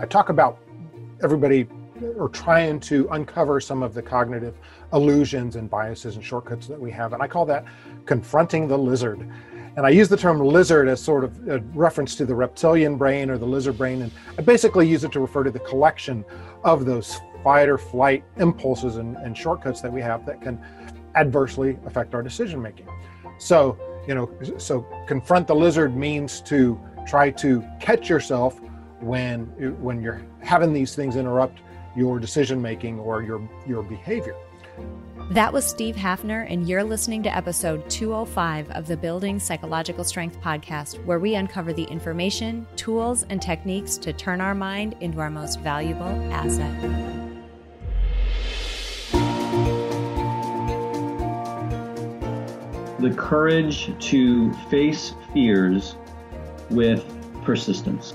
I talk about everybody or trying to uncover some of the cognitive illusions and biases and shortcuts that we have. And I call that confronting the lizard. And I use the term lizard as sort of a reference to the reptilian brain or the lizard brain. And I basically use it to refer to the collection of those fight or flight impulses and, and shortcuts that we have that can adversely affect our decision making. So, you know, so confront the lizard means to try to catch yourself when when you're having these things interrupt your decision making or your your behavior. That was Steve Hafner, and you're listening to episode 205 of the Building Psychological Strength podcast, where we uncover the information, tools, and techniques to turn our mind into our most valuable asset. The courage to face fears with persistence.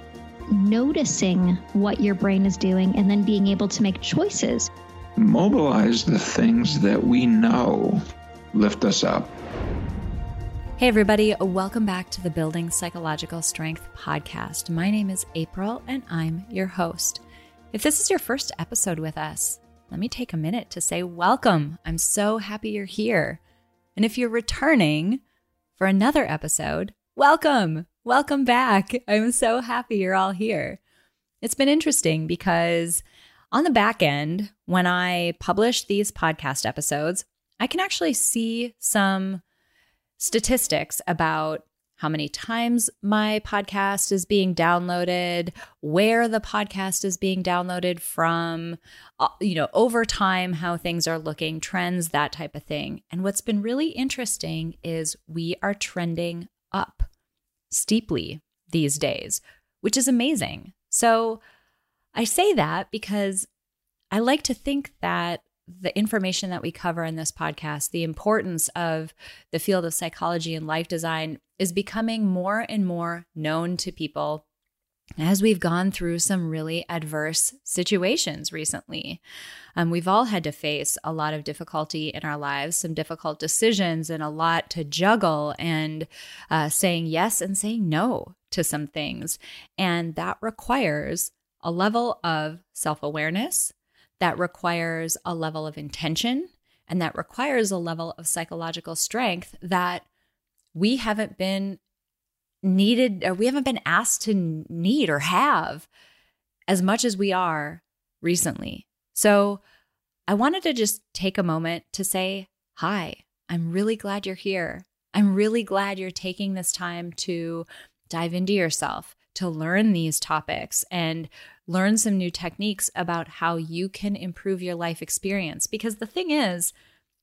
Noticing what your brain is doing and then being able to make choices mobilize the things that we know lift us up. Hey, everybody, welcome back to the Building Psychological Strength podcast. My name is April and I'm your host. If this is your first episode with us, let me take a minute to say welcome. I'm so happy you're here. And if you're returning for another episode, welcome. Welcome back. I'm so happy you're all here. It's been interesting because on the back end, when I publish these podcast episodes, I can actually see some statistics about how many times my podcast is being downloaded, where the podcast is being downloaded from, uh, you know, over time, how things are looking, trends, that type of thing. And what's been really interesting is we are trending steeply these days, which is amazing. So I say that because I like to think that the information that we cover in this podcast, the importance of the field of psychology and life design is becoming more and more known to people as we've gone through some really adverse situations recently. Um, we've all had to face a lot of difficulty in our lives, some difficult decisions, and a lot to juggle, and uh, saying yes and saying no to some things. And that requires a level of self awareness, that requires a level of intention, and that requires a level of psychological strength that we haven't been needed or we haven't been asked to need or have as much as we are recently. So I wanted to just take a moment to say, Hi, I'm really glad you're here. I'm really glad you're taking this time to dive into yourself, to learn these topics and learn some new techniques about how you can improve your life experience. Because the thing is,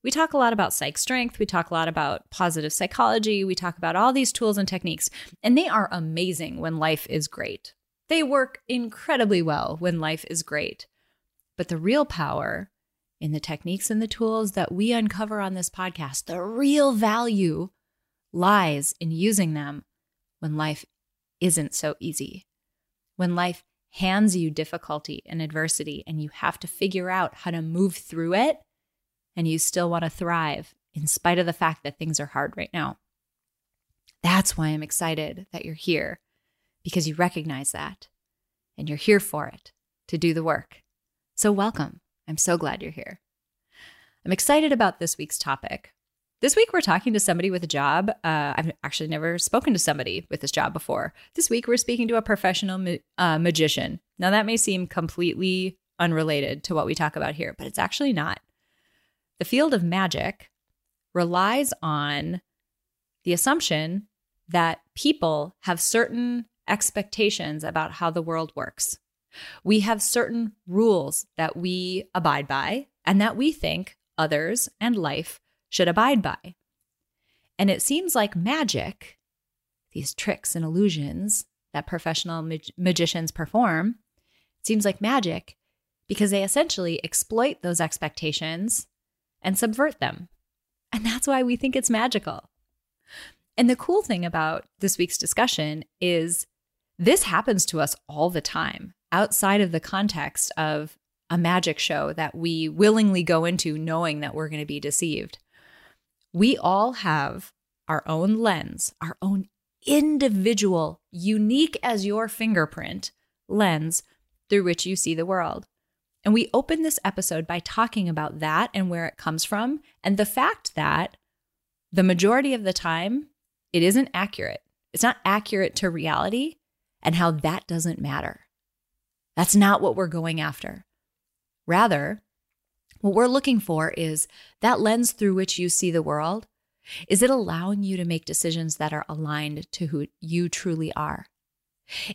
we talk a lot about psych strength, we talk a lot about positive psychology, we talk about all these tools and techniques, and they are amazing when life is great. They work incredibly well when life is great. But the real power in the techniques and the tools that we uncover on this podcast, the real value lies in using them when life isn't so easy. When life hands you difficulty and adversity, and you have to figure out how to move through it, and you still want to thrive in spite of the fact that things are hard right now. That's why I'm excited that you're here because you recognize that and you're here for it to do the work. So, welcome. I'm so glad you're here. I'm excited about this week's topic. This week, we're talking to somebody with a job. Uh, I've actually never spoken to somebody with this job before. This week, we're speaking to a professional ma- uh, magician. Now, that may seem completely unrelated to what we talk about here, but it's actually not. The field of magic relies on the assumption that people have certain expectations about how the world works. We have certain rules that we abide by and that we think others and life should abide by. And it seems like magic, these tricks and illusions that professional mag- magicians perform, seems like magic because they essentially exploit those expectations and subvert them. And that's why we think it's magical. And the cool thing about this week's discussion is this happens to us all the time outside of the context of a magic show that we willingly go into knowing that we're going to be deceived. We all have our own lens, our own individual, unique as your fingerprint lens through which you see the world. And we open this episode by talking about that and where it comes from, and the fact that the majority of the time, it isn't accurate. It's not accurate to reality, and how that doesn't matter. That's not what we're going after. Rather, what we're looking for is that lens through which you see the world. Is it allowing you to make decisions that are aligned to who you truly are?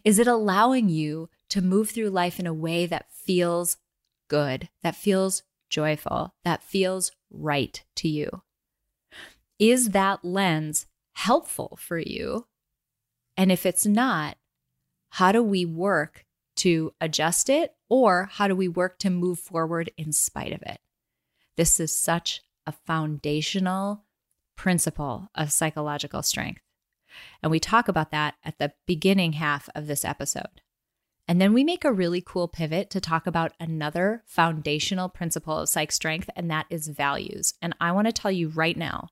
Is it allowing you to move through life in a way that feels good, that feels joyful, that feels right to you? Is that lens helpful for you? And if it's not, how do we work to adjust it or how do we work to move forward in spite of it? This is such a foundational principle of psychological strength. And we talk about that at the beginning half of this episode. And then we make a really cool pivot to talk about another foundational principle of psych strength, and that is values. And I want to tell you right now,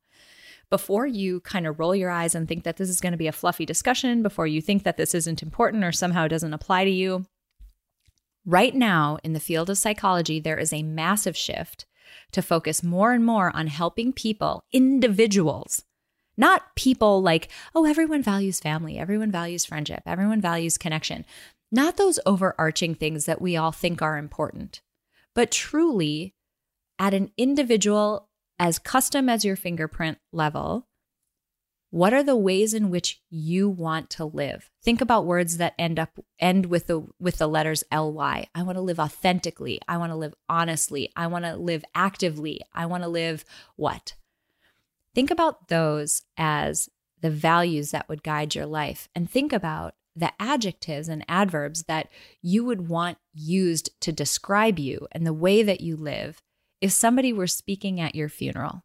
before you kind of roll your eyes and think that this is going to be a fluffy discussion, before you think that this isn't important or somehow doesn't apply to you, right now in the field of psychology, there is a massive shift to focus more and more on helping people, individuals, not people like, oh, everyone values family, everyone values friendship, everyone values connection. Not those overarching things that we all think are important, but truly at an individual, as custom as your fingerprint level, what are the ways in which you want to live? Think about words that end up end with the with the letters ly. I want to live authentically. I want to live honestly. I want to live actively. I want to live what? Think about those as the values that would guide your life and think about the adjectives and adverbs that you would want used to describe you and the way that you live if somebody were speaking at your funeral?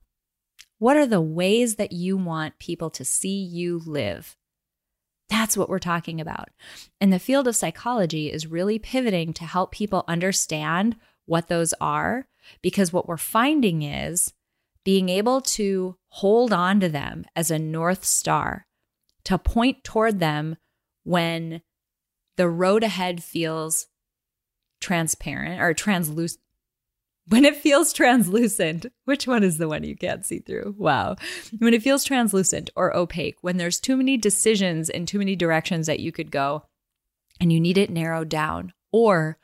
What are the ways that you want people to see you live? That's what we're talking about. And the field of psychology is really pivoting to help people understand what those are, because what we're finding is being able to hold on to them as a North Star, to point toward them when the road ahead feels transparent or translucent. When it feels translucent, which one is the one you can't see through? Wow. When it feels translucent or opaque, when there's too many decisions in too many directions that you could go and you need it narrowed down, or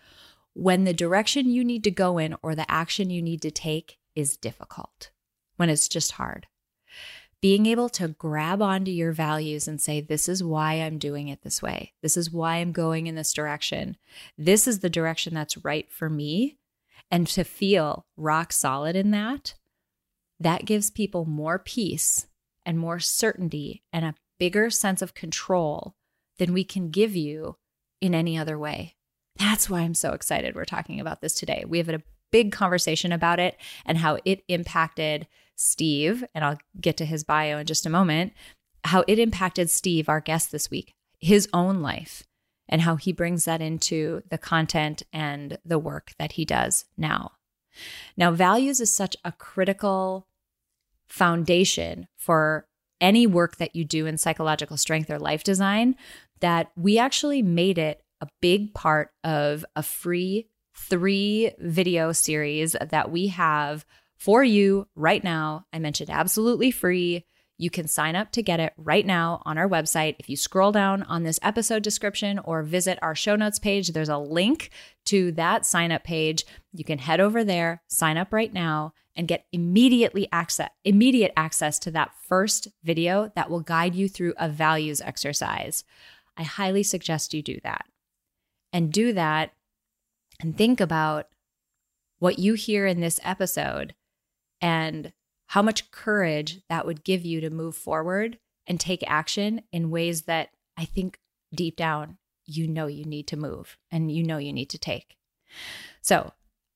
when the direction you need to go in or the action you need to take is difficult, when it's just hard being able to grab onto your values and say, This is why I'm doing it this way. This is why I'm going in this direction. This is the direction that's right for me. And to feel rock solid in that, that gives people more peace and more certainty and a bigger sense of control than we can give you in any other way. That's why I'm so excited we're talking about this today. We have a big conversation about it and how it impacted Steve, and I'll get to his bio in just a moment, how it impacted Steve, our guest this week, his own life, and how he brings that into the content and the work that he does now. Now, values is such a critical foundation for any work that you do in psychological strength or life design that we actually made it a big part of a free three video series that we have for you right now. I mentioned absolutely free. You can sign up to get it right now on our website. If you scroll down on this episode description or visit our show notes page, there's a link to that sign up page. You can head over there, sign up right now, and get immediately access immediate access to that first video that will guide you through a values exercise. I highly suggest you do that. And do that and think about what you hear in this episode and how much courage that would give you to move forward and take action in ways that I think deep down you know you need to move and you know you need to take. So,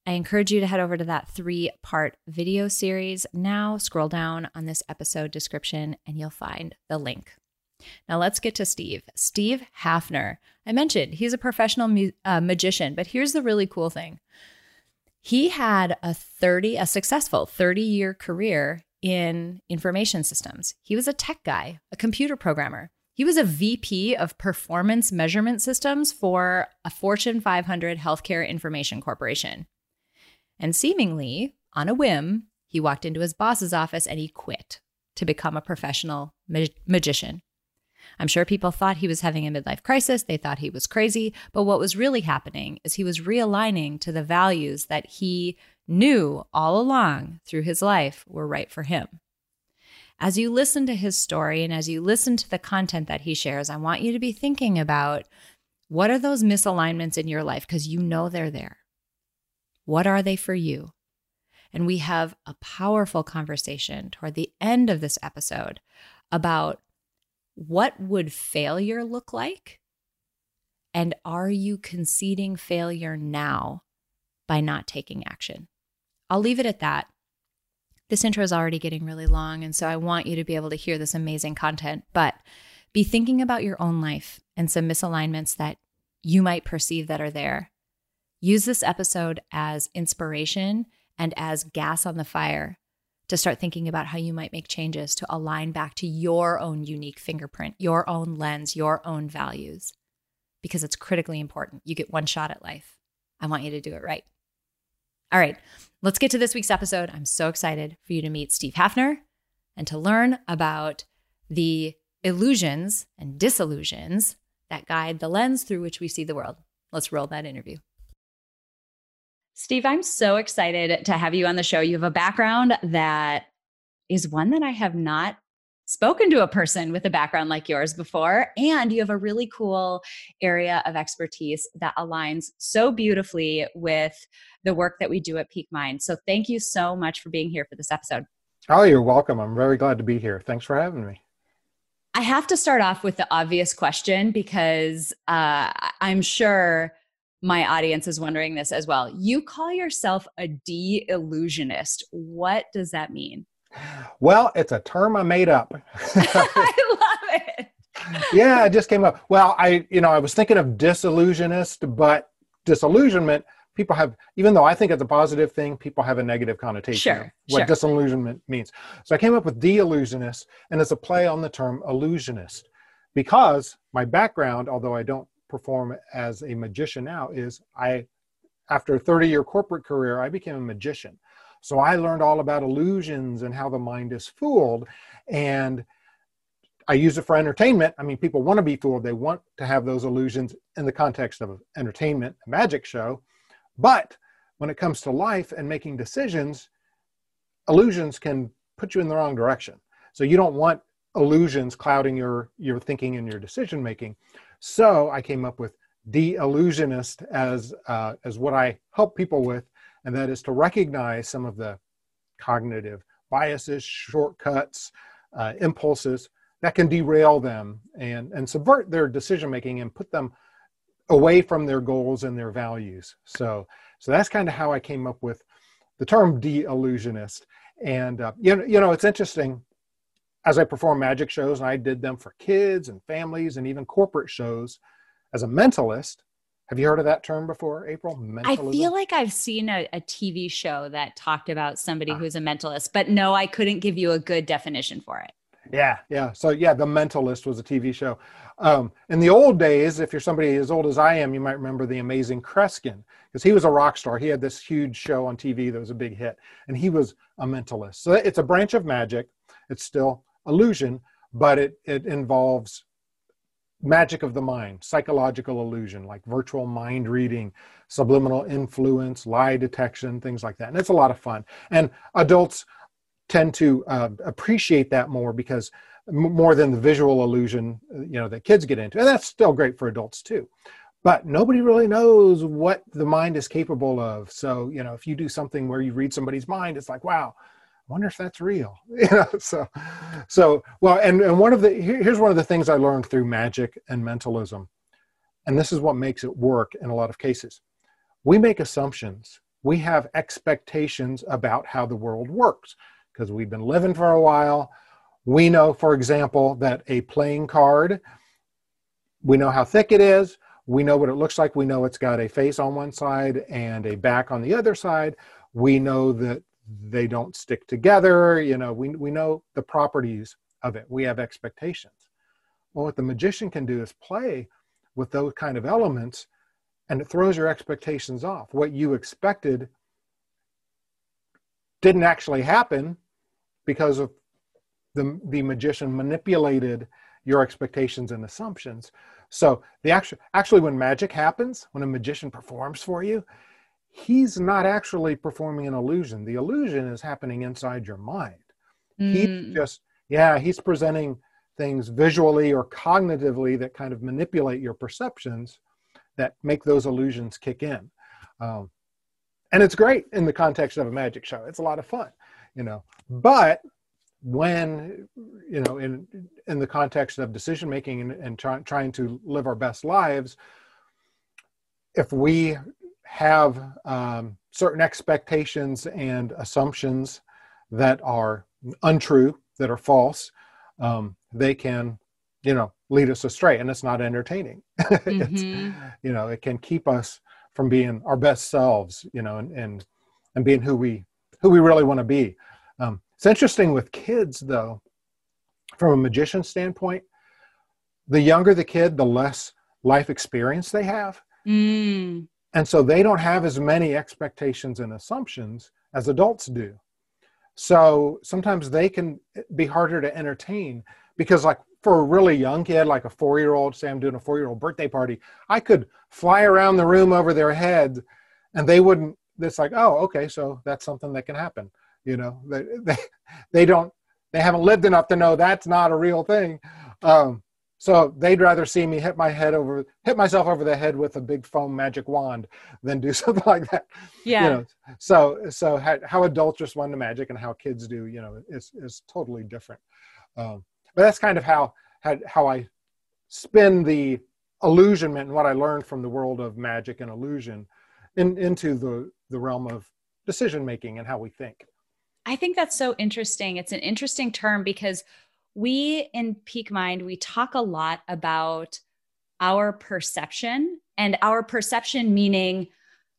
I encourage you to head over to that three part video series. Now, scroll down on this episode description and you'll find the link. Now, let's get to Steve. Steve Hafner. I mentioned he's a professional mu- uh, magician, but here's the really cool thing he had a 30, a successful 30 year career in information systems. He was a tech guy, a computer programmer. He was a VP of performance measurement systems for a Fortune 500 healthcare information corporation. And seemingly, on a whim, he walked into his boss's office and he quit to become a professional magician. I'm sure people thought he was having a midlife crisis. They thought he was crazy. But what was really happening is he was realigning to the values that he knew all along through his life were right for him. As you listen to his story and as you listen to the content that he shares, I want you to be thinking about what are those misalignments in your life because you know they're there. What are they for you? And we have a powerful conversation toward the end of this episode about what would failure look like? And are you conceding failure now by not taking action? I'll leave it at that. This intro is already getting really long, and so I want you to be able to hear this amazing content, but be thinking about your own life and some misalignments that you might perceive that are there Use this episode as inspiration and as gas on the fire to start thinking about how you might make changes to align back to your own unique fingerprint, your own lens, your own values, because it's critically important. You get one shot at life. I want you to do it right. All right, let's get to this week's episode. I'm so excited for you to meet Steve Hafner and to learn about the illusions and disillusions that guide the lens through which we see the world. Let's roll that interview. Steve, I'm so excited to have you on the show. You have a background that is one that I have not spoken to a person with a background like yours before. And you have a really cool area of expertise that aligns so beautifully with the work that we do at Peak Mind. So thank you so much for being here for this episode. Oh, you're welcome. I'm very glad to be here. Thanks for having me. I have to start off with the obvious question because uh, I'm sure my audience is wondering this as well. You call yourself a de illusionist. What does that mean? Well, it's a term I made up. I love it. yeah, it just came up. Well, I, you know, I was thinking of disillusionist, but disillusionment, people have, even though I think it's a positive thing, people have a negative connotation sure, what sure. disillusionment means. So I came up with de illusionist, and it's a play on the term illusionist because my background, although I don't perform as a magician now is I, after a 30 year corporate career, I became a magician. So I learned all about illusions and how the mind is fooled. And I use it for entertainment. I mean, people want to be fooled. They want to have those illusions in the context of entertainment, a magic show. But when it comes to life and making decisions, illusions can put you in the wrong direction. So you don't want illusions clouding your your thinking and your decision making. So I came up with de-illusionist as uh, as what I help people with, and that is to recognize some of the cognitive biases, shortcuts, uh, impulses that can derail them and and subvert their decision making and put them away from their goals and their values. So so that's kind of how I came up with the term de-illusionist. And uh, you know, you know, it's interesting as I perform magic shows, and I did them for kids and families and even corporate shows as a mentalist. Have you heard of that term before, April? Mentalism? I feel like I've seen a, a, TV show that talked about somebody ah. who's a mentalist, but no, I couldn't give you a good definition for it. Yeah, yeah. So, yeah, The Mentalist was a TV show. Um, in the old days, if you're somebody as old as I am, you might remember The Amazing Kreskin because he was a rock star. He had this huge show on TV that was a big hit, and he was a mentalist. So, it's a branch of magic. It's still illusion, but it, it involves magic of the mind, psychological illusion, like virtual mind reading, subliminal influence, lie detection, things like that. And it's a lot of fun. And adults tend to uh, appreciate that more because more than the visual illusion, uh, you know, that kids get into. And that's still great for adults too. But nobody really knows what the mind is capable of. So, you know, if you do something where you read somebody's mind, it's like, wow, wonder if that's real you know so so well and, and one of the here's one of the things i learned through magic and mentalism and this is what makes it work in a lot of cases we make assumptions we have expectations about how the world works because we've been living for a while. We know, for example, that a playing card, we know how thick it is. We know what it looks like. We know it's got a face on one side and a back on the other side. We know that they don't stick together. You know, we, we know the properties of it. We have expectations. Well, what the magician can do is play with those kind of elements and it throws your expectations off. What you expected didn't actually happen because of the, the magician manipulated your expectations and assumptions. So the actual actually when magic happens, when a magician performs for you, he's not actually performing an illusion. The illusion is happening inside your mind. Mm. He's just yeah, he's presenting things visually or cognitively that kind of manipulate your perceptions that make those illusions kick in. Um, and it's great in the context of a magic show. It's a lot of fun, you know. But when you know in in the context of decision making and, and try, trying to live our best lives if we have um, certain expectations and assumptions that are untrue that are false um, they can you know lead us astray and it's not entertaining mm-hmm. it's you know it can keep us from being our best selves you know and and, and being who we who we really want to be um, it's interesting with kids, though, from a magician standpoint, the younger the kid, the less life experience they have. Mm. And so they don't have as many expectations and assumptions as adults do. So sometimes they can be harder to entertain because, like, for a really young kid, like a four year old, say I'm doing a four year old birthday party, I could fly around the room over their head and they wouldn't, it's like, oh, okay, so that's something that can happen you know they, they they don't they haven't lived enough to know that's not a real thing um, so they'd rather see me hit my head over hit myself over the head with a big foam magic wand than do something like that yeah. you know. So so how, how adults respond to magic and how kids do you know is is totally different. Um, but that's kind of how how, how i spin the illusionment and what i learned from the world of magic and illusion in, into the the realm of decision making and how we think. I think that's so interesting. It's an interesting term because we in Peak Mind, we talk a lot about our perception and our perception meaning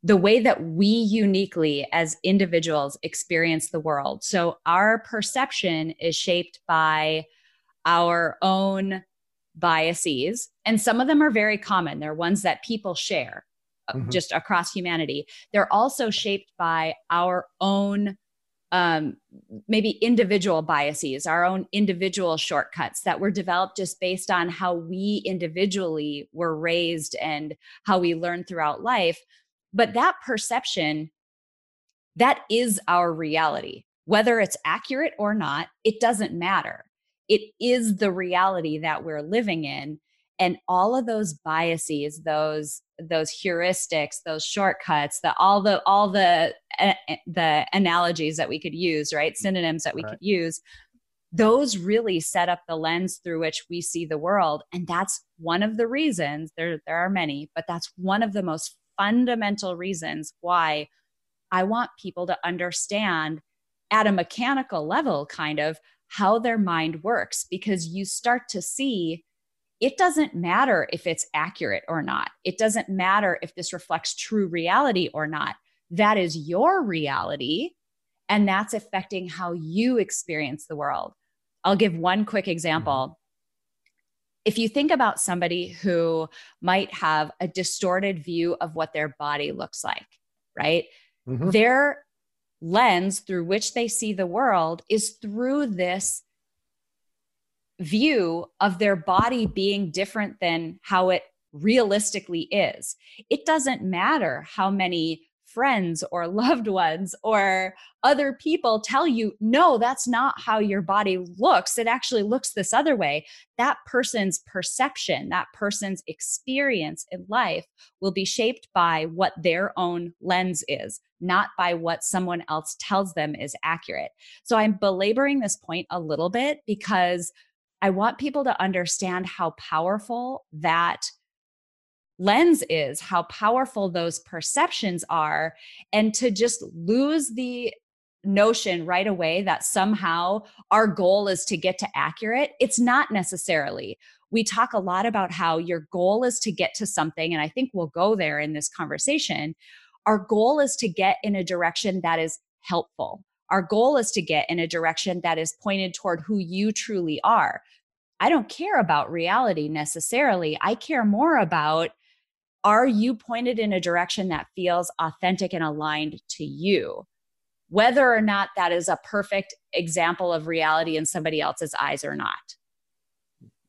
the way that we uniquely as individuals experience the world. So our perception is shaped by our own biases and some of them are very common. They're ones that people share uh, mm-hmm. just across humanity. They're also shaped by our own um, maybe individual biases, our own individual shortcuts that were developed just based on how we individually were raised and how we learn throughout life. But that perception, that is our reality. Whether it's accurate or not, it doesn't matter. It is the reality that we're living in and all of those biases those those heuristics those shortcuts the all the all the uh, the analogies that we could use right synonyms that we right. could use those really set up the lens through which we see the world and that's one of the reasons there there are many but that's one of the most fundamental reasons why i want people to understand at a mechanical level kind of how their mind works because you start to see it doesn't matter if it's accurate or not. It doesn't matter if this reflects true reality or not. That is your reality, and that's affecting how you experience the world. I'll give one quick example. Mm-hmm. If you think about somebody who might have a distorted view of what their body looks like, right? Mm-hmm. Their lens through which they see the world is through this view of their body being different than how it realistically is. It doesn't matter how many friends or loved ones or other people tell you, no, that's not how your body looks. It actually looks this other way. That person's perception, that person's experience in life will be shaped by what their own lens is, not by what someone else tells them is accurate. So I'm belaboring this point a little bit because I want people to understand how powerful that lens is, how powerful those perceptions are, and to just lose the notion right away that somehow our goal is to get to accurate. It's not necessarily. We talk a lot about how your goal is to get to something, and I think we'll go there in this conversation. Our goal is to get in a direction that is helpful. Our goal is to get in a direction that is pointed toward who you truly are. I don't care about reality necessarily. I care more about are you pointed in a direction that feels authentic and aligned to you? whether or not that is a perfect example of reality in somebody else's eyes or not.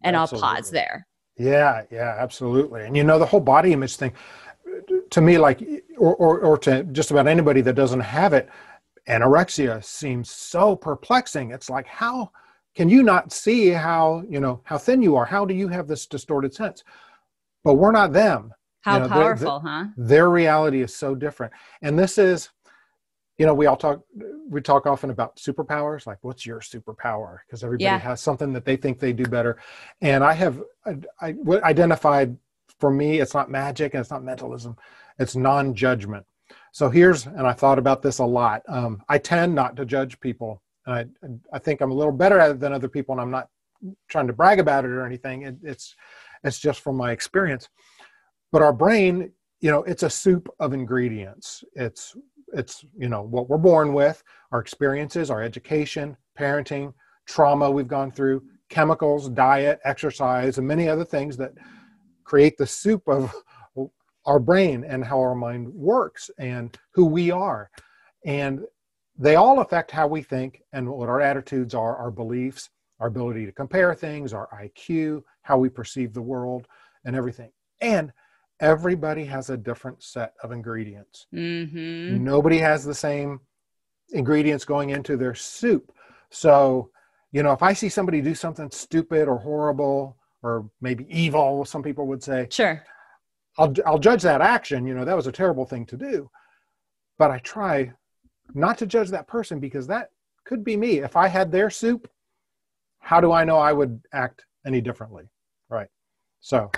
And absolutely. I'll pause there. Yeah, yeah, absolutely. And you know, the whole body image thing, to me, like, or, or, or to just about anybody that doesn't have it, anorexia seems so perplexing. It's like, how can you not see how, you know, how thin you are? How do you have this distorted sense? But we're not them. How you know, powerful, huh? Their reality is so different. And this is, you know we all talk we talk often about superpowers like what's your superpower because everybody yeah. has something that they think they do better and i have I, I identified for me it's not magic and it's not mentalism it's non-judgment so here's and i thought about this a lot um, i tend not to judge people. I, I think i'm a little better at it than other people and i'm not trying to brag about it or anything. It, it's it's just from my experience. But our brain you know it's a soup of ingredients. It's it's you know what we're born with our experiences our education parenting trauma we've gone through chemicals diet exercise and many other things that create the soup of our brain and how our mind works and who we are and they all affect how we think and what our attitudes are our beliefs our ability to compare things our iq how we perceive the world and everything and everybody has a different set of ingredients. Mm-hmm. Nobody has the same ingredients going into their soup. So, you know, if I see somebody do something stupid or horrible or maybe evil, some people would say, sure, I'll, I'll judge that action. You know, that was a terrible thing to do. But I try not to judge that person because that could be me. If I had their soup, how do I know I would act any differently? Right. So,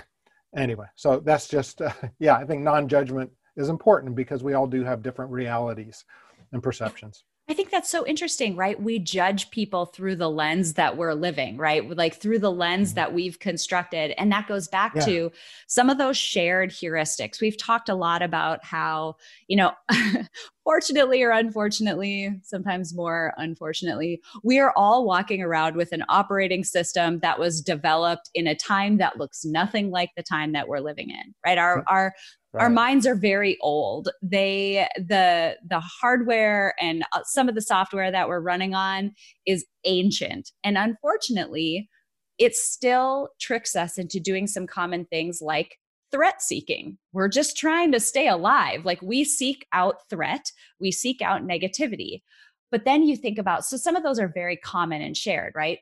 anyway so that's just uh, yeah i think non-judgment is important because we all do have different realities and perceptions I think that's so interesting, right? We judge people through the lens that we're living, right? Like through the lens mm-hmm. that we've constructed. And that goes back yeah. to some of those shared heuristics. We've talked a lot about how, you know, fortunately or unfortunately, sometimes more unfortunately, we are all walking around with an operating system that was developed in a time that looks nothing like the time that we're living in, right? Our, our Right. Our minds are very old. They the the hardware and uh, some of the software that we're running on is ancient. And unfortunately, it still tricks us into doing some common things like threat seeking. We're just trying to stay alive. Like we seek out threat, we seek out negativity. But then you think about so some of those are very common and shared, right?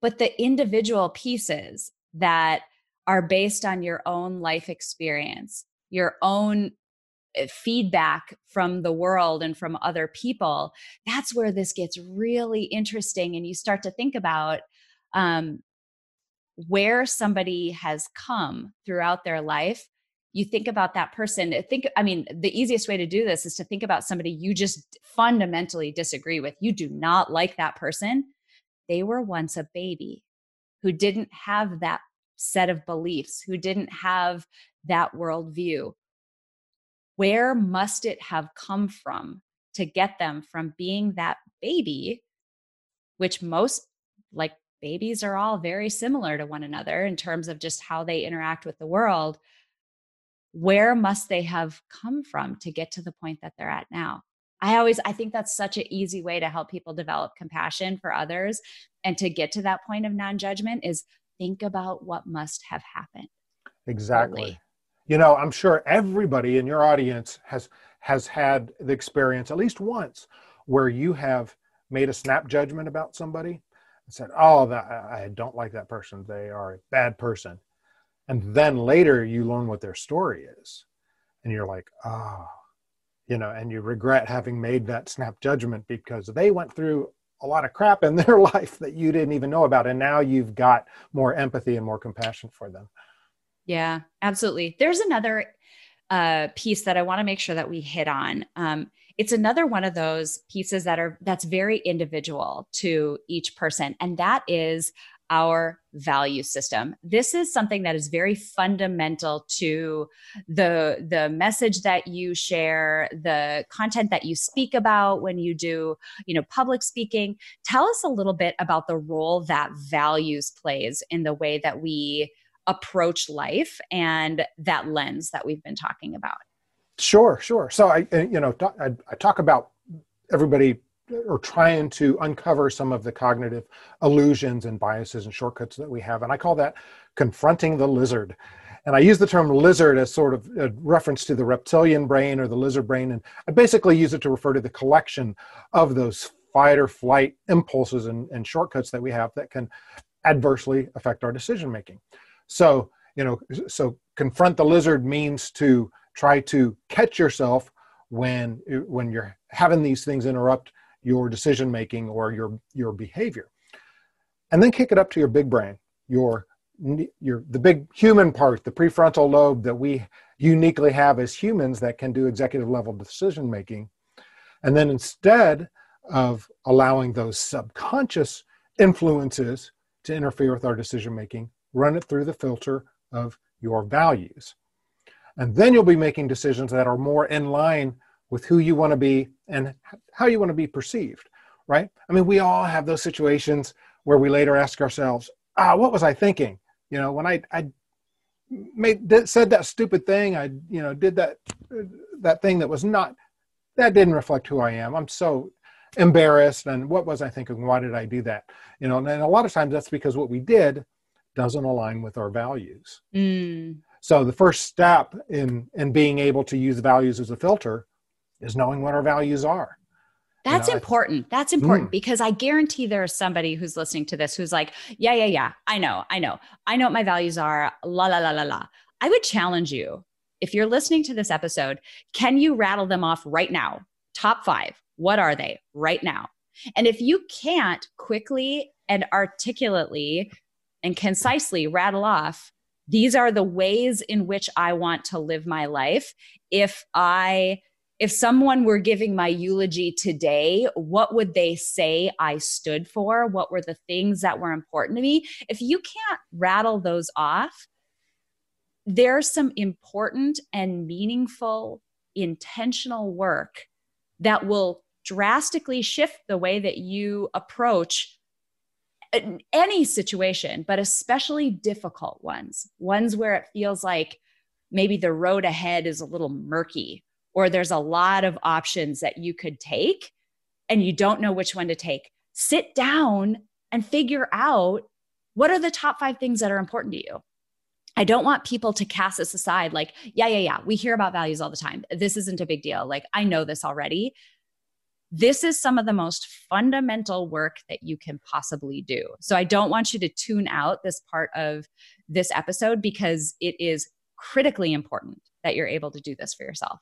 But the individual pieces that are based on your own life experience, your own eh, feedback from the world and from other people, that's where this gets really interesting. And you start to think about um, where somebody has come throughout their life. You think about that person. Eh, think, I mean, the easiest way to do this is to think about somebody you just fundamentally disagree with. You do not like that person. They were once a baby who didn't have that set of beliefs, who didn't have that worldview. Where must it have come from to get them from being that baby, which most like babies are all very similar to one another in terms of just how they interact with the world? Where must they have come from to get to the point that they're at now? I always I think that's such an easy way to help people develop compassion for others and to get to that point of non-judgment is think about what must have happened. Exactly. You know, I'm sure everybody in your audience has has had the experience at least once where you have made a snap judgment about somebody said, "Oh, that I don't like that person. They are a bad person." And then later you learn what their story is. And you're like, "Oh, you know, and you regret having made that snap judgment because they went through a lot of crap in their life that you didn't even know about and now you've got more empathy and more compassion for them Yeah, absolutely. There's another uh, piece that I want to make sure that we hit on. Um, it's another one of those pieces that are that's very individual to each person, and that is our value system. This is something that is very fundamental to the the message that you share, the content that you speak about when you do, you know, public speaking. Tell us a little bit about the role that values plays in the way that we approach life and that lens that we've been talking about. Sure, sure. So I, you know, I, I talk about everybody or trying to uncover some of the cognitive illusions and biases and shortcuts that we have, and I call that confronting the lizard. And I use the term lizard as sort of a reference to the reptilian brain or the lizard brain, and I basically use it to refer to the collection of those fight or flight impulses and, and shortcuts that we have that can adversely affect our decision making. So, you know, so confront the lizard means to try to catch yourself when when you're having these things interrupt your decision making or your your behavior. And then kick it up to your big brain your your the big human part the prefrontal lobe that we uniquely have as humans that can do executive level decision making and then instead of allowing those subconscious influences to interfere with our decision making run it through the filter of your values and then you'll be making decisions that are more in line with who you want to be and how you want to be perceived, right? I mean, we all have those situations where we later ask ourselves, ah, what was I thinking? You know, when I, I made, said that stupid thing, I, you know, did that, that thing that was not, that didn't reflect who I am. I'm so embarrassed. And what was I thinking? Why did I do that? You know, and a lot of times that's because what we did doesn't align with our values. Mm. So the first step in in being able to use values as a filter is knowing what our values are. That's you know, important. That's important mm. because I guarantee there's somebody who's listening to this who's like, yeah, yeah, yeah. I know, I know. I know what my values are. La la la la la. I would challenge you if you're listening to this episode, can you rattle them off right now? Top five. What are they right now? And if you can't quickly and articulately and concisely rattle off these are the ways in which I want to live my life. If I if someone were giving my eulogy today, what would they say I stood for? What were the things that were important to me? If you can't rattle those off, there's some important and meaningful intentional work that will drastically shift the way that you approach any situation, but especially difficult ones, ones where it feels like maybe the road ahead is a little murky or there's a lot of options that you could take and you don't know which one to take. Sit down and figure out what are the top five things that are important to you. I don't want people to cast this aside like, yeah, yeah, yeah, we hear about values all the time. This isn't a big deal. Like, I know this already this is some of the most fundamental work that you can possibly do. So I don't want you to tune out this part of this episode because it is critically important that you're able to do this for yourself.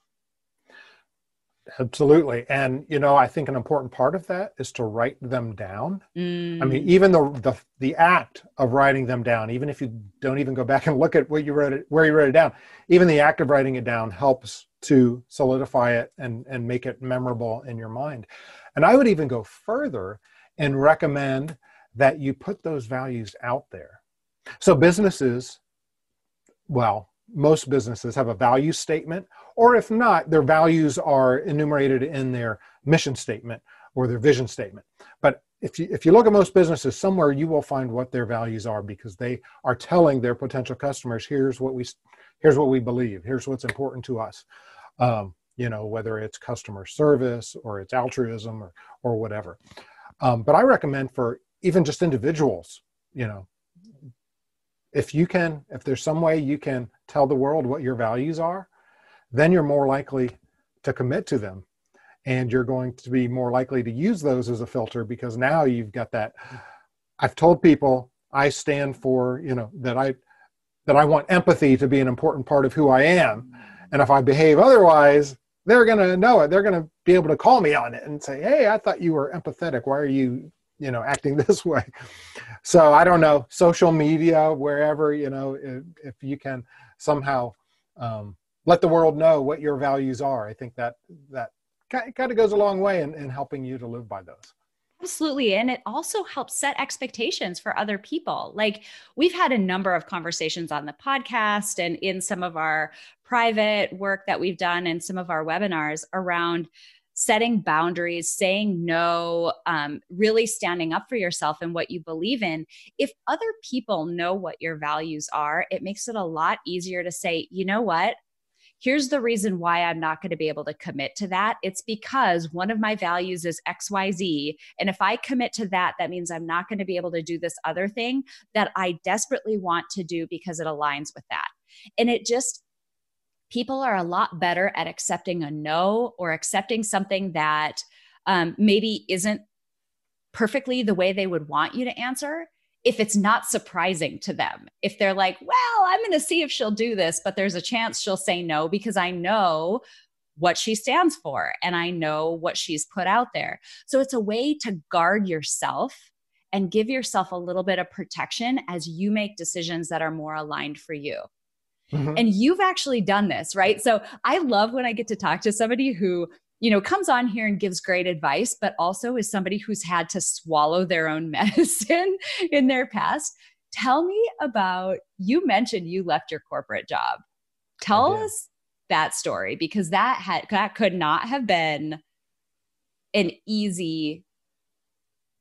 Absolutely. And you know, I think an important part of that is to write them down. Mm. I mean, mm. even the, the the act of writing them down, even if you don't even go back and look at what you wrote it where you wrote it down, even the act of writing it down helps to solidify it and, and make it memorable in your mind. And I would even go further and recommend that you put those values out there. So businesses, well, most businesses have a value statement, or if not, their values are enumerated in their mission statement or their vision statement. But if you, if you look at most businesses, somewhere you will find what their values are because they are telling their potential customers, here's what we, here's what we believe, here's what's important to us. Um, you know, whether it's customer service or it's altruism or, or whatever. Um, but I recommend for even just individuals, you know, if you can, if there's some way you can tell the world what your values are, then you're more likely to commit to them. And you're going to be more likely to use those as a filter because now you've got that. I've told people I stand for, you know, that I that I want empathy to be an important part of who I am. And if I behave otherwise, they're going to know it. They're going to be able to call me on it and say, "Hey, I thought you were empathetic. Why are you you know acting this way so i don't know social media wherever you know if, if you can somehow um, let the world know what your values are i think that that kind of goes a long way in, in helping you to live by those Absolutely. And it also helps set expectations for other people. Like we've had a number of conversations on the podcast and in some of our private work that we've done and some of our webinars around setting boundaries, saying no, um, really standing up for yourself and what you believe in. If other people know what your values are, it makes it a lot easier to say, you know what? here's the reason why I'm not going to be able to commit to that. It's because one of my values is XYZ. And if I commit to that, that means I'm not going to be able to do this other thing that I desperately want to do because it aligns with that. And it just, people are a lot better at accepting a no or accepting something that um, maybe isn't perfectly the way they would want you to answer if it's not surprising to them. If they're like, well, I'm going to see if she'll do this, but there's a chance she'll say no because I know what she stands for and I know what she's put out there. So it's a way to guard yourself and give yourself a little bit of protection as you make decisions that are more aligned for you. Mm-hmm. And you've actually done this, right? So I love when I get to talk to somebody who you know, comes on here and gives great advice, but also is somebody who's had to swallow their own medicine in their past. Tell me about you mentioned you left your corporate job. Tell us that story because that had that could not have been an easy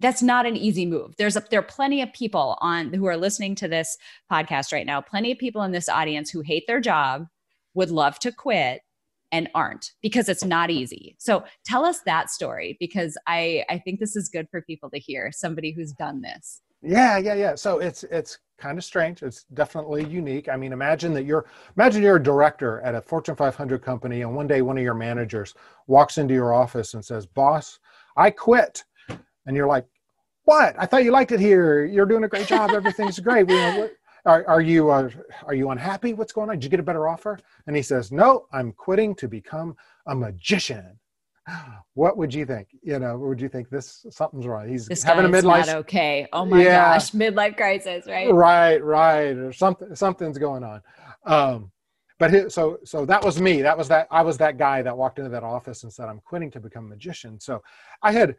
that's not an easy move. There's a, there are plenty of people on who are listening to this podcast right now. Plenty of people in this audience who hate their job, would love to quit, and aren't because it's not easy. So tell us that story because I I think this is good for people to hear somebody who's done this. Yeah, yeah, yeah. So it's it's kind of strange. It's definitely unique. I mean, imagine that you're imagine you're a director at a Fortune 500 company and one day one of your managers walks into your office and says, "Boss, I quit." And you're like, "What? I thought you liked it here. You're doing a great job. Everything's great. We, what, are, are you uh, are you unhappy? What's going on? Did you get a better offer? And he says, no, I'm quitting to become a magician. What would you think? You know, would you think this something's wrong? He's this having a midlife. Not okay. Oh my yeah. gosh, midlife crisis, right? Right, right, or something. Something's going on. Um, but his, so so that was me. That was that. I was that guy that walked into that office and said, "I'm quitting to become a magician." So I had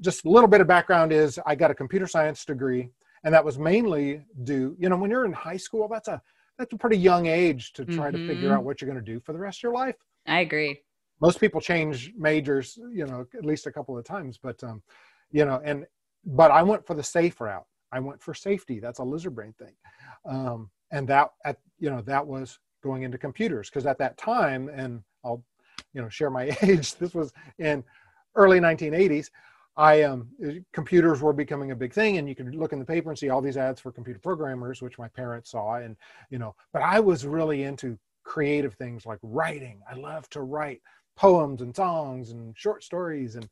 just a little bit of background. Is I got a computer science degree and that was mainly due you know when you're in high school that's a that's a pretty young age to try mm-hmm. to figure out mm-hmm. what you're going to do for the rest of your life i agree most people change majors you know at least a couple of times but um you know and but i went for the safe route i went for safety that's a lizard brain thing um and that at you know that was going into computers because at that time and i'll you know share my age this was in early 1980s I um, computers were becoming a big thing, and you could look in the paper and see all these ads for computer programmers, which my parents saw, and you know. But I was really into creative things like writing. I love to write poems and songs and short stories, and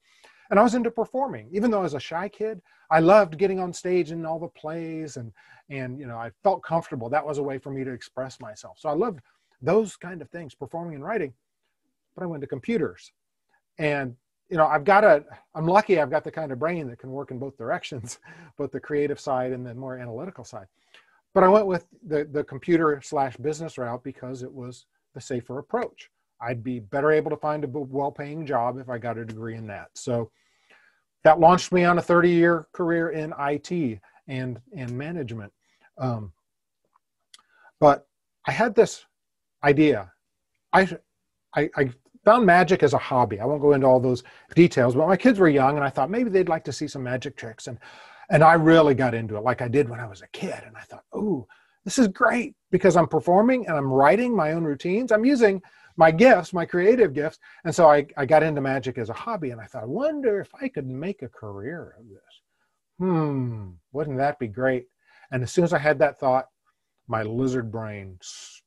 and I was into performing. Even though I was a shy kid, I loved getting on stage in all the plays, and and you know I felt comfortable. That was a way for me to express myself. So I loved those kind of things, performing and writing. But I went to computers, and you know, I've got a, I'm lucky I've got the kind of brain that can work in both directions, both the creative side and the more analytical side. But I went with the, the computer slash business route because it was the safer approach. I'd be better able to find a well paying job if I got a degree in that. So that launched me on a 30 year career in IT and, and management. Um, but I had this idea. I, I, I found magic as a hobby. I won't go into all those details, but my kids were young and I thought maybe they'd like to see some magic tricks. And, and I really got into it like I did when I was a kid. And I thought, oh, this is great because I'm performing and I'm writing my own routines. I'm using my gifts, my creative gifts. And so I, I got into magic as a hobby and I thought, I wonder if I could make a career of this. Hmm, wouldn't that be great? And as soon as I had that thought, my lizard brain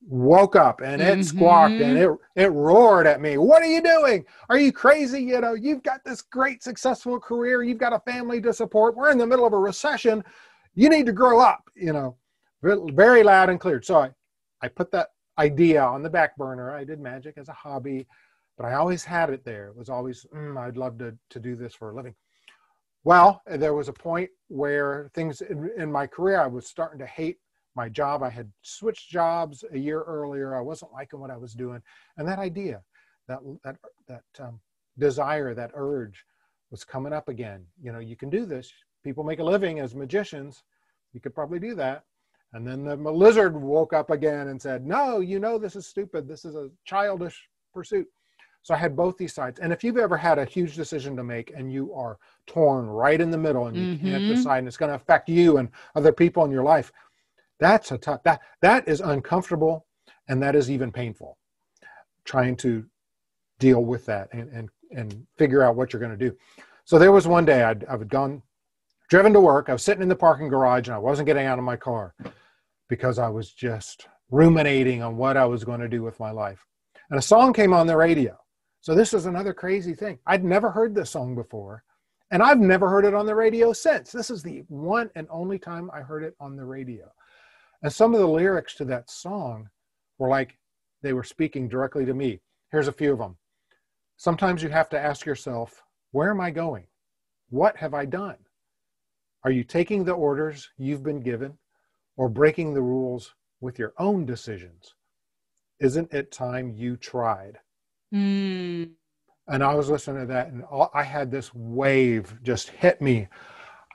woke up and it mm-hmm. squawked and it it roared at me. What are you doing? Are you crazy? You know you've got this great successful career. You've got a family to support. We're in the middle of a recession. You need to grow up you know very loud and clear. So i i put that idea on the back burner. I did magic as a hobby but i always had it there. It was always mm, i'd love to to do this for a living. Well, there was a point where things in, in my career, I was starting to hate my job. I had switched jobs a year earlier. I wasn't liking what I was doing, and that idea, that that that um, desire, that urge, was coming up again. You know, you can do this. People make a living as magicians. You could probably do that. And then the lizard woke up again and said, No, you know, this is stupid. This is a childish pursuit. So I had both these sides. And if you've ever had a huge decision to make and you are torn right in the middle and you mm-hmm. can't decide and it's going to affect you and other people in your life, that's a tough that that is uncomfortable and that is even painful. Trying to deal with that and and, and figure out what you're going to do. So there was one day I'd, I'd gone driven to work. I was sitting in the parking garage and I wasn't getting out of my car because I was just ruminating on what I was going to do with my life. And a song came on the radio. So this is another crazy thing. I'd never heard this song before, and I've never heard it on the radio since. This is the one and only time I heard it on the radio. And some of the lyrics to that song were like they were speaking directly to me. Here's a few of them. Sometimes you have to ask yourself, where am I going? What have I done? Are you taking the orders you've been given or breaking the rules with your own decisions? Isn't it time you tried? Mm. And I was listening to that, and all, I had this wave just hit me.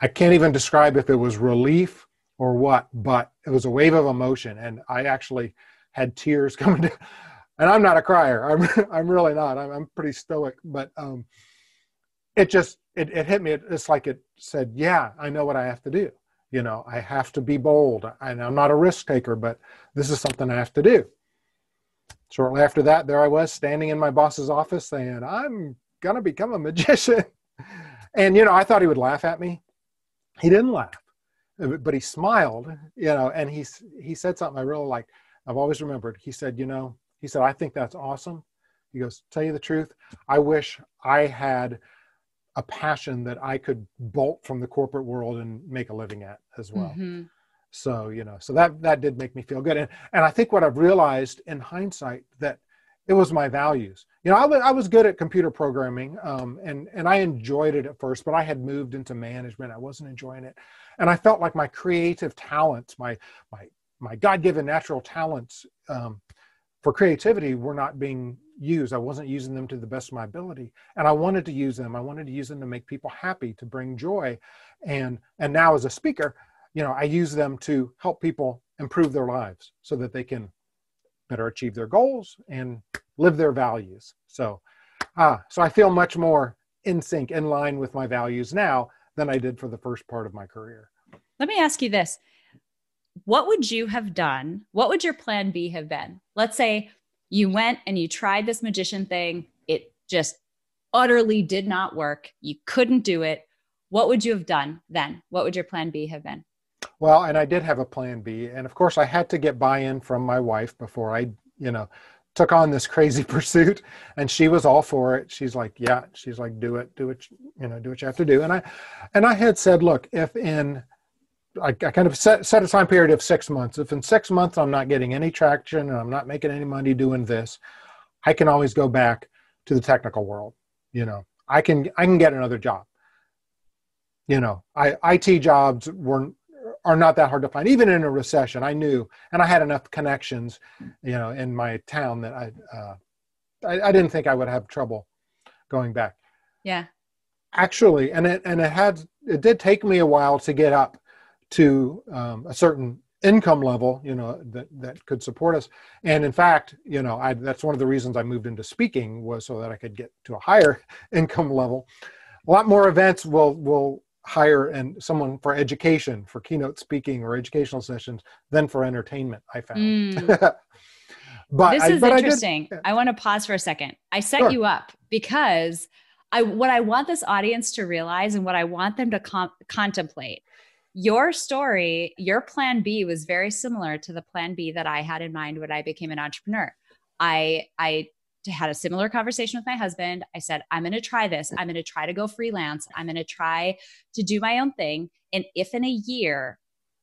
I can't even describe if it was relief or what, but it was a wave of emotion, and I actually had tears coming. To, and I'm not a crier. I'm I'm really not. I'm, I'm pretty stoic, but um, it just it, it hit me. It's like it said, "Yeah, I know what I have to do. You know, I have to be bold. And I'm not a risk taker, but this is something I have to do." Shortly after that, there I was standing in my boss's office saying, I'm going to become a magician. And, you know, I thought he would laugh at me. He didn't laugh, but he smiled, you know, and he, he said something I really liked. I've always remembered. He said, you know, he said, I think that's awesome. He goes, tell you the truth, I wish I had a passion that I could bolt from the corporate world and make a living at as well. Mm-hmm. So, you know, so that that did make me feel good. And and I think what I've realized in hindsight that it was my values. You know, I, I was good at computer programming, um, and and I enjoyed it at first, but I had moved into management. I wasn't enjoying it, and I felt like my creative talents, my my my God-given natural talents um, for creativity, were not being used. I wasn't using them to the best of my ability, and I wanted to use them. I wanted to use them to make people happy, to bring joy, and and now as a speaker, you know, I use them to help people improve their lives so that they can better achieve their goals and live their values. So, ah, so I feel much more in sync, in line with my values now than I did for the first part of my career. Let me ask you this. What would you have done? What would your plan B have been? Let's say you went and you tried this magician thing. It just utterly did not work. You couldn't do it. What would you have done then? What would your plan B have been? Well, and I did have a plan B, and of course, I had to get buy-in from my wife before I, you know, took on this crazy pursuit. And she was all for it. She's like, "Yeah," she's like, "Do it, do it, you know, do what you have to do." And I, and I had said, "Look, if in I, I, kind of set, set a time period of six months. If in six months I'm not getting any traction and I'm not making any money doing this, I can always go back to the technical world. You know, I can I can get another job. You know, I IT jobs weren't are not that hard to find. Even in a recession i knew and i had enough connections you know in my town that i uh, I, I, didn't think i would have trouble going back. Yeah. Actually and it and it had it did take me a while to get up to um, a certain income level you know that that could support us. And in fact you know I, that's one of the reasons i moved into speaking was so that i could get to a higher income level. A lot more events will will hire and someone for education for keynote speaking or educational sessions than for entertainment i found mm. but this is I, interesting I, I, want to pause for a second i set sure. you up because i what i want this audience to realize and what i want them to com- contemplate your story your plan b was very similar to the plan b that i had in mind when i became an entrepreneur i i had a similar conversation with my husband. I said, I'm going to try this. I'm going to try to go freelance. I'm going to try to do my own thing. And if in a year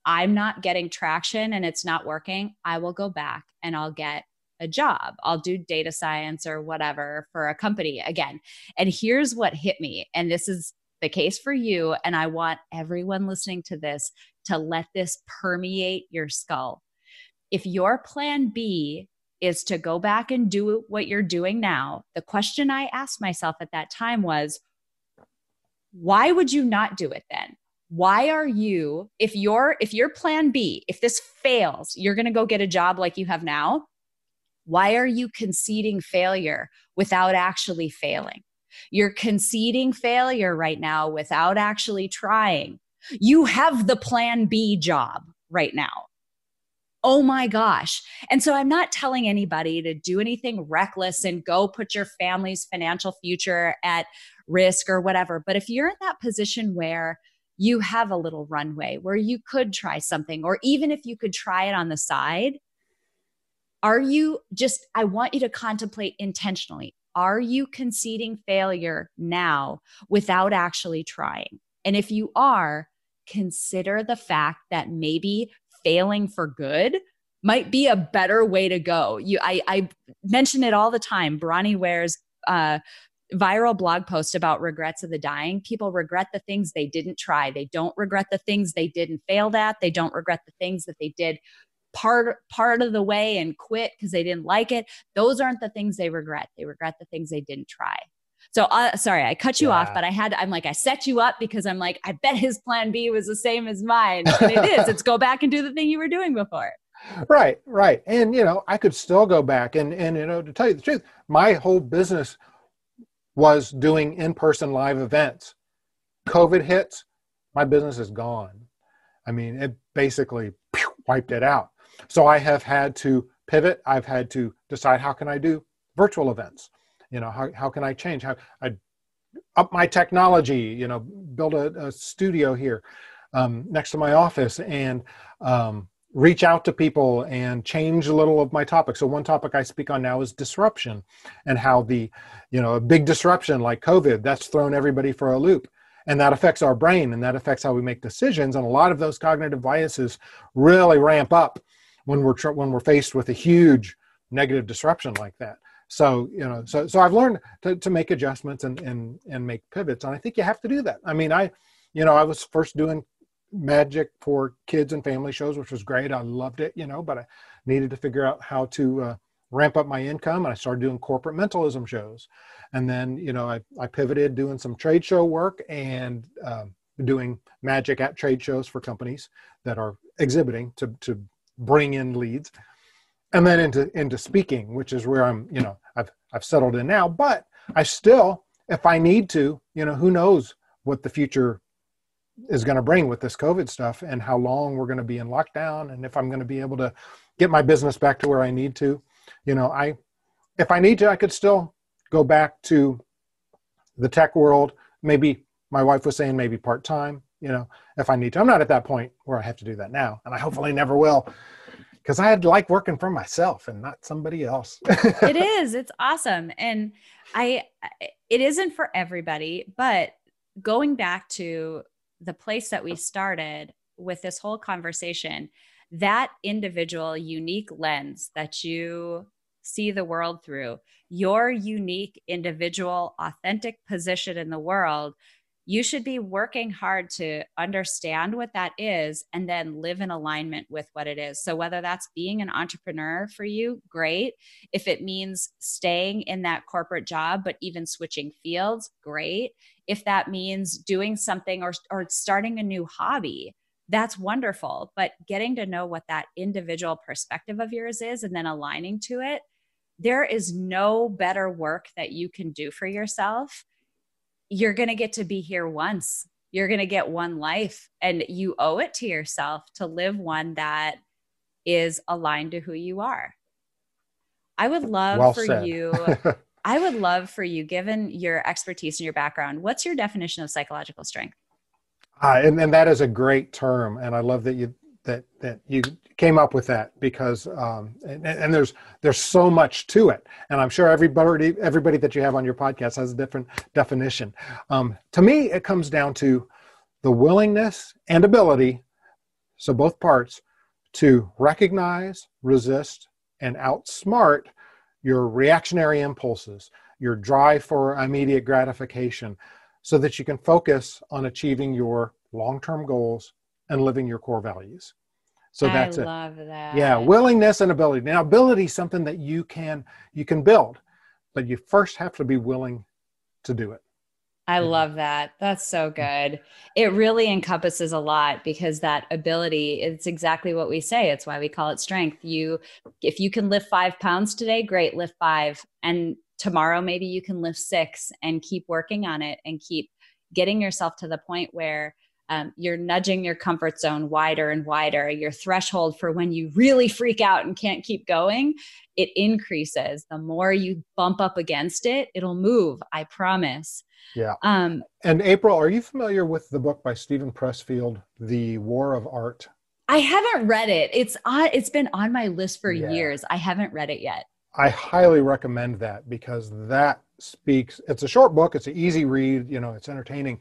I'm not getting traction and it's not working, I will go back and I'll get a job. I'll do data science or whatever for a company again. And here's what hit me. And this is the case for you. And I want everyone listening to this to let this permeate your skull. If your plan B is to go back and do what you're doing now, the question I asked myself at that time was, why would you not do it then? Why are you, if your if your plan B, if this fails, you're going to go get a job like you have now, why are you conceding failure without actually failing? You're conceding failure right now without actually trying. You have the plan B job right now. Oh my gosh. And so I'm not telling anybody to do anything reckless and go put your family's financial future at risk or whatever. But if you're in that position where you have a little runway where you could try something, or even if you could try it on the side, are you just, I want you to contemplate intentionally are you conceding failure now without actually trying? And if you are, consider the fact that maybe failing for good might be a better way to go. You, I, I mention it all the time. Bronnie Ware's uh, viral blog post about regrets of the dying. People regret the things they didn't try. They don't regret the things they didn't fail at. They don't regret the things that they did part part of the way and quit because they didn't like it those aren't the things they regret they regret the things they didn't try so uh, sorry i cut you yeah. off but i had i'm like i set you up because i'm like i bet his plan b was the same as mine and it is it's go back and do the thing you were doing before right right and you know i could still go back and and you know to tell you the truth my whole business was doing in-person live events covid hits my business is gone i mean it basically wiped it out so I have had to pivot. I've had to decide how can I do virtual events. You know, how, how can I change? How I up my technology, you know, build a, a studio here um, next to my office and um, reach out to people and change a little of my topic. So one topic I speak on now is disruption and how the, you know, a big disruption like COVID, that's thrown everybody for a loop. And that affects our brain and that affects how we make decisions. And a lot of those cognitive biases really ramp up when we're tr- when we're faced with a huge negative disruption like that. So you know, so so I've learned to, to make adjustments and and and make pivots, and I think you have to do that. I mean, I, you know, I was first doing magic for kids and family shows, which was great. I loved it, you know, but I needed to figure out how to uh, ramp up my income, and I started doing corporate mentalism shows, and then you know, I I pivoted doing some trade show work and. Um, doing magic at trade shows for companies that are exhibiting to to bring in leads and then into into speaking which is where i'm you know i've i've settled in now. But i still if i need to you know who knows what the future is going to bring with this covid stuff and how long we're going to be in lockdown and if i'm going to be able to get my business back to where i need to you know i if i need to i could still go back to the tech world. Maybe my wife was saying maybe part-time you know, if I need to. I'm not at that point where I have to do that now, and I hopefully never will, because I had like working for myself and not somebody else. it is. It's awesome, and I. It isn't for everybody, but going back to the place that we started with this whole conversation, that individual unique lens that you see the world through, your unique individual authentic position in the world you should be working hard to understand what that is and then live in alignment with what it is. So, whether that's being an entrepreneur for you, great. If it means staying in that corporate job, but even switching fields, great. If that means doing something or, or starting a new hobby, that's wonderful. But getting to know what that individual perspective of yours is and then aligning to it, there is no better work that you can do for yourself you're going to get to be here once. You're going to get one life, and you owe it to yourself to live one that is aligned to who you are. I would love well for said. you. I would love for you, given your expertise and your background, what's your definition of psychological strength? Uh, and, and that is a great term. And I love that you that that you came up with that because um, and, and, there's there's so much to it. And i'm sure everybody everybody that you have on your podcast has a different definition. Um, to me it comes down to the willingness and ability so both parts to recognize resist and outsmart your reactionary impulses your drive for immediate gratification so that you can focus on achieving your long-term goals and living your core values. So that's I it. love that. Yeah, willingness and ability. Now, ability is something that you can you can build, but you first have to be willing to do it. I love that. That's so good. It really encompasses a lot because that ability, it's exactly what we say. It's why we call it strength. You, if you can lift five pounds today, great, lift five. And tomorrow, maybe you can lift six and keep working on it and keep getting yourself to the point where um, you're nudging your comfort zone wider and wider. Your threshold for when you really freak out and can't keep going, it increases. The more you bump up against it, it'll move. I promise. Yeah. Um, and April, are you familiar with the book by Steven Pressfield, The War of Art? I haven't read it. It's on. It's been on my list for Yeah. years. I haven't read it yet. I highly recommend that because that speaks. It's a short book. It's an easy read. You know, it's entertaining.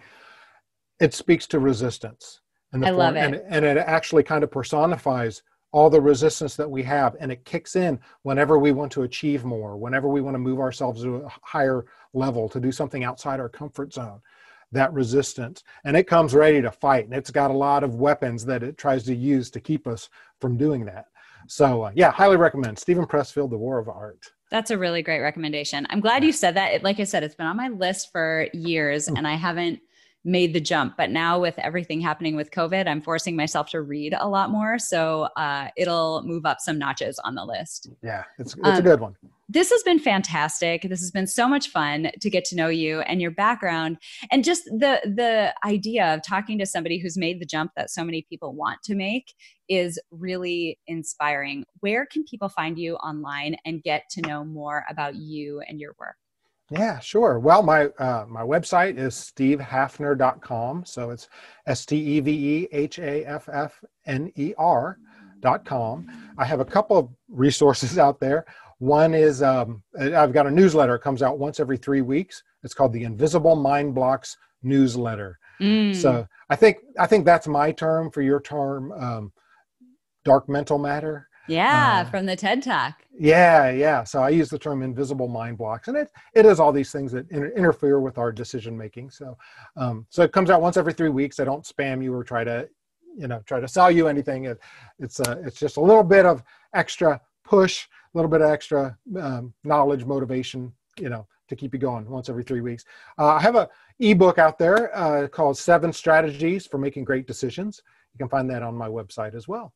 It speaks to resistance, and I love and, it. and it actually kind of personifies all the resistance that we have, and it kicks in whenever we want to achieve more, whenever we want to move ourselves to a higher level, to do something outside our comfort zone. That resistance, and it comes ready to fight, and it's got a lot of weapons that it tries to use to keep us from doing that. So, uh, yeah, highly recommend Steven Pressfield, The War of Art. That's a really great recommendation. I'm glad you said that. It, like I said, it's been on my list for years, Hmm. and I haven't made the jump. But now with everything happening with COVID, I'm forcing myself to read a lot more. So uh, it'll move up some notches on the list. Yeah, it's it's a Um, good one. this has been fantastic. This has been so much fun to get to know you and your background and just the the idea of talking to somebody who's made the jump that so many people want to make is really inspiring. Where can people find you online and get to know more about you and your work? Yeah, sure. Well, my uh, my website is stevehaffner.com. So it's S T E V E H A F F N E R dot com. I have a couple of resources out there. One is um, I've got a newsletter. It comes out once every three weeks. It's called the Invisible Mind Blocks Newsletter. Mm, So I think I think that's my term for your term, um, dark mental matter. Yeah, uh, from the TED Talk. Yeah, yeah. So I use the term invisible mind blocks, and it it is all these things that inter- interfere with our decision making. So, um, so it comes out once every three weeks. I don't spam you or try to, you know, try to sell you anything. It, it's uh, it's just a little bit of extra push, a little bit of extra um, knowledge, motivation, you know, to keep you going once every three weeks. Uh, I have a ebook out there uh, called Seven Strategies for Making Great Decisions. You can find that on my website as well.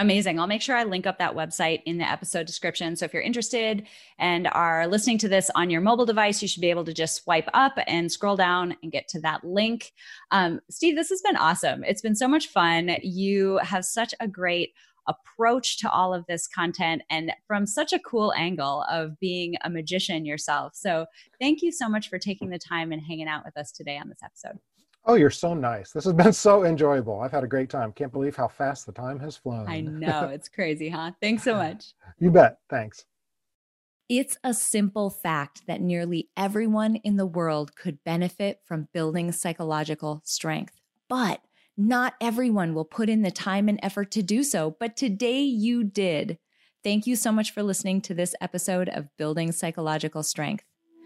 Amazing. I'll make sure I link up that website in the episode description. So if you're interested and are listening to this on your mobile device, you should be able to just swipe up and scroll down and get to that link. Um, Steve, this has been awesome. It's been so much fun. You have such a great approach to all of this content and from such a cool angle of being a magician yourself. So thank you so much for taking the time and hanging out with us today on this episode. Oh, you're so nice. This has been so enjoyable. I've had a great time. Can't believe how fast the time has flown. I know it's crazy, huh? Thanks so much. You bet. Thanks. It's a simple fact that nearly everyone in the world could benefit from building psychological strength, but not everyone will put in the time and effort to do so. But today you did. Thank you so much for listening to this episode of Building Psychological Strength.